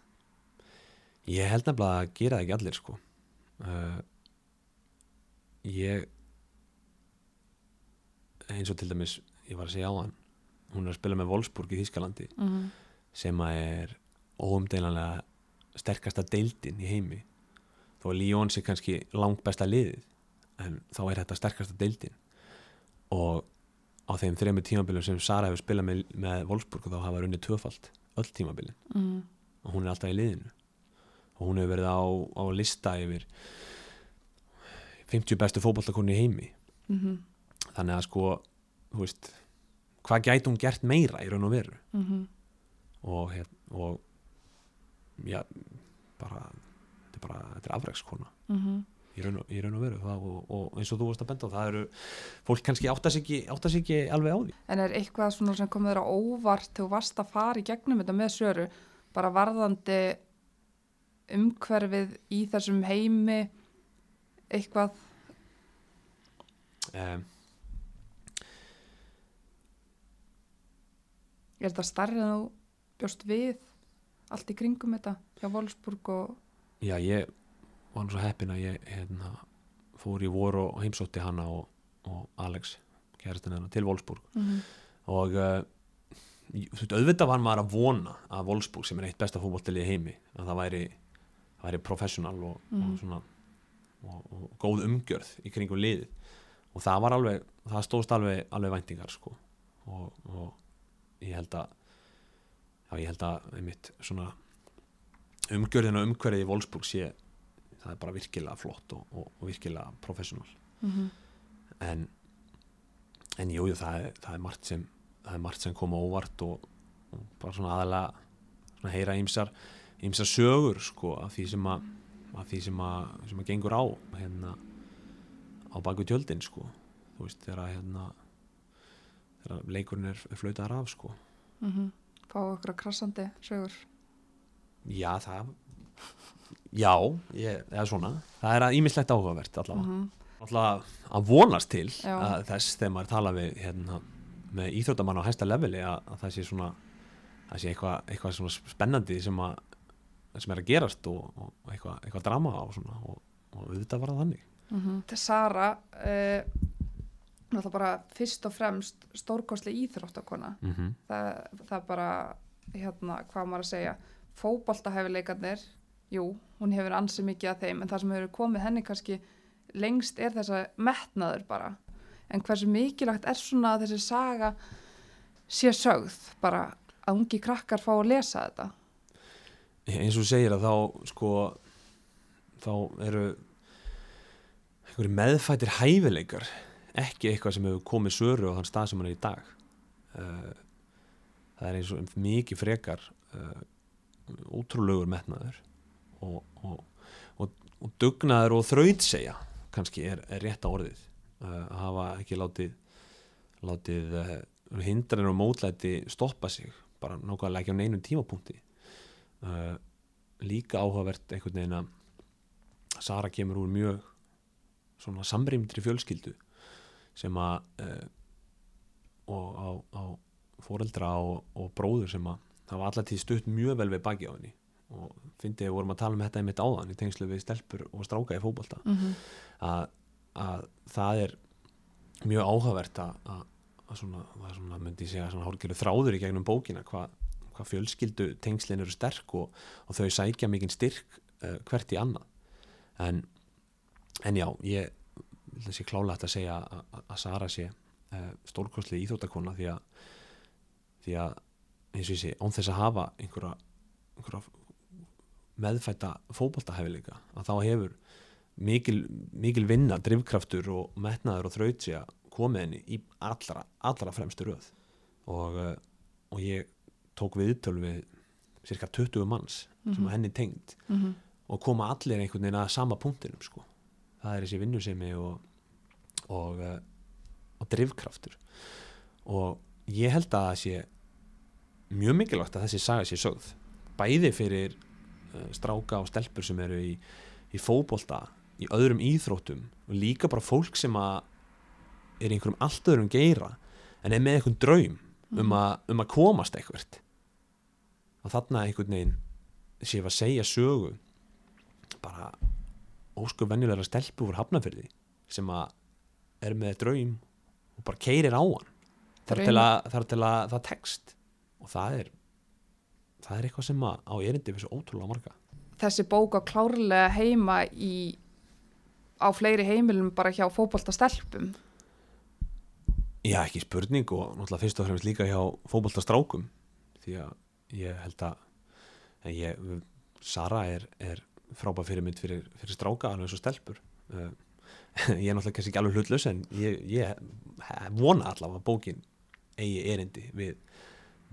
Ég held nefnilega að gera það ekki allir sko. Uh, ég eins og til dæmis ég var að segja á hann hún er að spila með Wolfsburg í Þískalandi mm -hmm. sem að er óumdeilanlega sterkasta deildin í heimi þó að Líón sé kannski langt besta liðið en þá er þetta sterkasta deildin og á þeim þrejum tímabilum sem Sara hefur spilað með, með Wolfsburg þá hafa runnið tvöfalt öll tímabilin mm. og hún er alltaf í liðinu og hún hefur verið á, á lista yfir 50 bestu fótballtakonni í heimi Mm -hmm. þannig að sko veist, hvað gæti hún gert meira í raun og veru Mm -hmm. og, og já, bara bara, þetta er afrækskona Mhm. í raun og, í raun og veru það, og, og eins og þú varst að benda á, það eru fólk kannski áttast ekki, áttast ekki alveg á því. En er eitthvað svona sem þér á óvart þú varst að fara í gegnum þetta með söru bara varðandi umhverfið í þessum heimi eitthvað? Um, er þetta starrið þú bjóst við allt í kringum þetta hjá Wolfsburg og já, ég var nú svo heppin að ég hérna, fór í voru og heimsótti hana og, og Alex, kærastin hennar til Wolfsburg. Mm og uh, auðvitað var maður að vona að Wolfsburg sem er eitt besta fótbolltilið í heimi að það væri, það væri professional og, Mhm. og svona og, og góð umgjörð í kringum liðið. Og það var alveg, það stóðst alveg alveg væntingar sko. Og, og ég held að já, ég held að einmitt svona umgjörðin og umhverfið í Wolfsburg sé það er bara virkilega flott og, og, og virkilega professional. -hmm. en en jú, jú það, það er margt sem það er margt sem koma óvart og, og bara svona aðalega svona heyra ýmsar, ýmsar sögur sko af því sem að af því sem að, sem að gengur á hérna á baku tjöldin sko. Þú veist þegar að hérna þegar leikurinn er, er flautaðar af sko. Fá okkur krassandi sögur já það já, ég, eða svona. Það er að ýmislegt áhugavert allavega. Mm alltaf að vonast til að þess þegar maður tala við hérna, með íþróttamann á hæsta leveli að, að það sé svona það sé eitthvað, svona spennandi sem, að, sem er að gerast og, og eitthvað, eitthvað drama á svona, og, og auðvitað var það þannig. -hmm. Sara uh, náttúrulega bara fyrst og fremst stórkostli íþróttakona. Mm -hmm. það, það bara hérna, hvað maður að segja fótboltahefileikarnir jú, hún hefur ansið mikið af þeim en það sem hefur komið henni kannski lengst er þessa metnaður bara. En hversu mikilvægt er svona að þessi saga sé sögð bara að ungi krakkar fá að lesa þetta? Eins og segir að þá sko þá eru einhverju meðfættir hæfileikar ekki eitthvað sem hefur komið söru á þann stað sem hann er í dag. Uh, það er eins og mikið frekar uh, ótrúlegur metnaður og, og, og, og dugnaður og þrautsegja kannski er, er rétta orðið. Uh, að hafa ekki látið látið uh, hindranir og mótlæti stoppa sig bara nákvæmlega ekki á neinum tímapunkti. Uh, líka áhugavert einhvern veginn að Sara kemur úr mjög svona samrýmdri fjölskyldu sem að uh, og á, á fóreldra og, og bróður sem að það var alltaf tíð stutt mjög vel við baki á henni. Og fyndið við vorum að tala um þetta einmitt áðan í tengslu við stelpur og stráka í fótbolta. Mm að, að það er mjög áhugavert að, að, svona, það svona, myndi segja svona hálfgerðu þráður í gegnum bókina hvað hva fjölskyldu tengslin eru sterk og, og þau sækja mikinn styrk uh, hvert í annað. En, en já, ég vil þessi klála þetta að segja að, Sara sé uh, stórkostlega íþjóttakona því að því að eins og ég sé, án þess að hafa einhverja, einhverja meðfætta fótboltahæfileika að þá hefur mikil, mikil vinna, drifkraftur og metnaður og þraut sé að koma henni í allra, allra fremstu röð og, uh, og ég tók viðtöl við cirka 20 manns sem að henni tengd -hmm. og koma allir einhvern veginn að sama punktinum sko. það er þessi vinnusemi og, og, uh, og drifkraftur og ég held að það sé mjög mikilvægt að þessi saga sé sögð. Bæði fyrir uh, stráka og stelpur sem eru í, í fótbolta í öðrum íþróttum og líka bara fólk sem að er einhverjum allt öðrum geira en er með einhvern draum um, að, um að komast eitthvert. Og þarna einhvern veginn sé að segja sögu bara ósku venjulegra stelpu úr hafnafyrði sem að er með draum og bara keirir á hann. Þar til að það tekst og það er það er eitthvað sem á erindi fyrir svo ótrúlega marga. Þessi bók á klárlega heima í á fleiri heimilum bara hjá fótboltastelpum. Já, ekki spurning og náttúrulega fyrst og fremst líka hjá fótboltastrákum. Því að ég held að ég, Sara er, er frábæð fyrirmynd fyrir, fyrir stráka alveg og stelpur. Uh, ég er náttúrulega kannski ekki alveg hlutlaus en ég, ég vona allavega að bókin eigi erindi við,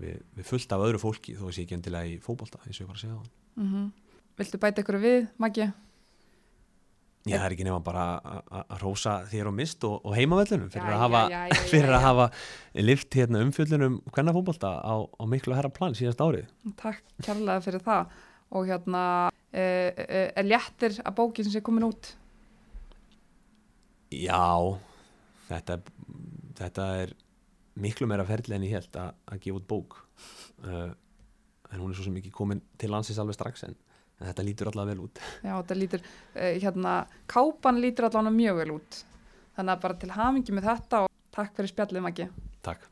við, við fullt af öðru fólki þó að sé ekki endilega í fótbolta eins og ég var að segja á hann mm Viltu bæta ykkur við, Maggi? Já, það er ekki nema bara að- rósa þér og mist og, og heimavellunum fyrir, Já, að hafa, já, já, fyrir að hafa lift hérna umfjöllunum hvernig fótbolta á, á miklu herra plan síðast árið. Takk kærlega fyrir það. Og hérna e, e, er léttir að bókin sem sé komin út? Já, þetta, þetta er miklu meira ferli en ég held að, að gefa út bók. Uh, en hún er svo sem ekki komin til landsins alveg strax en, en þetta lítur allavega vel út. Já, þetta lítur, e, hérna kápan lítur allavega mjög vel út. Þannig að bara til hamingi með þetta og takk fyrir spjallið Maggi. Takk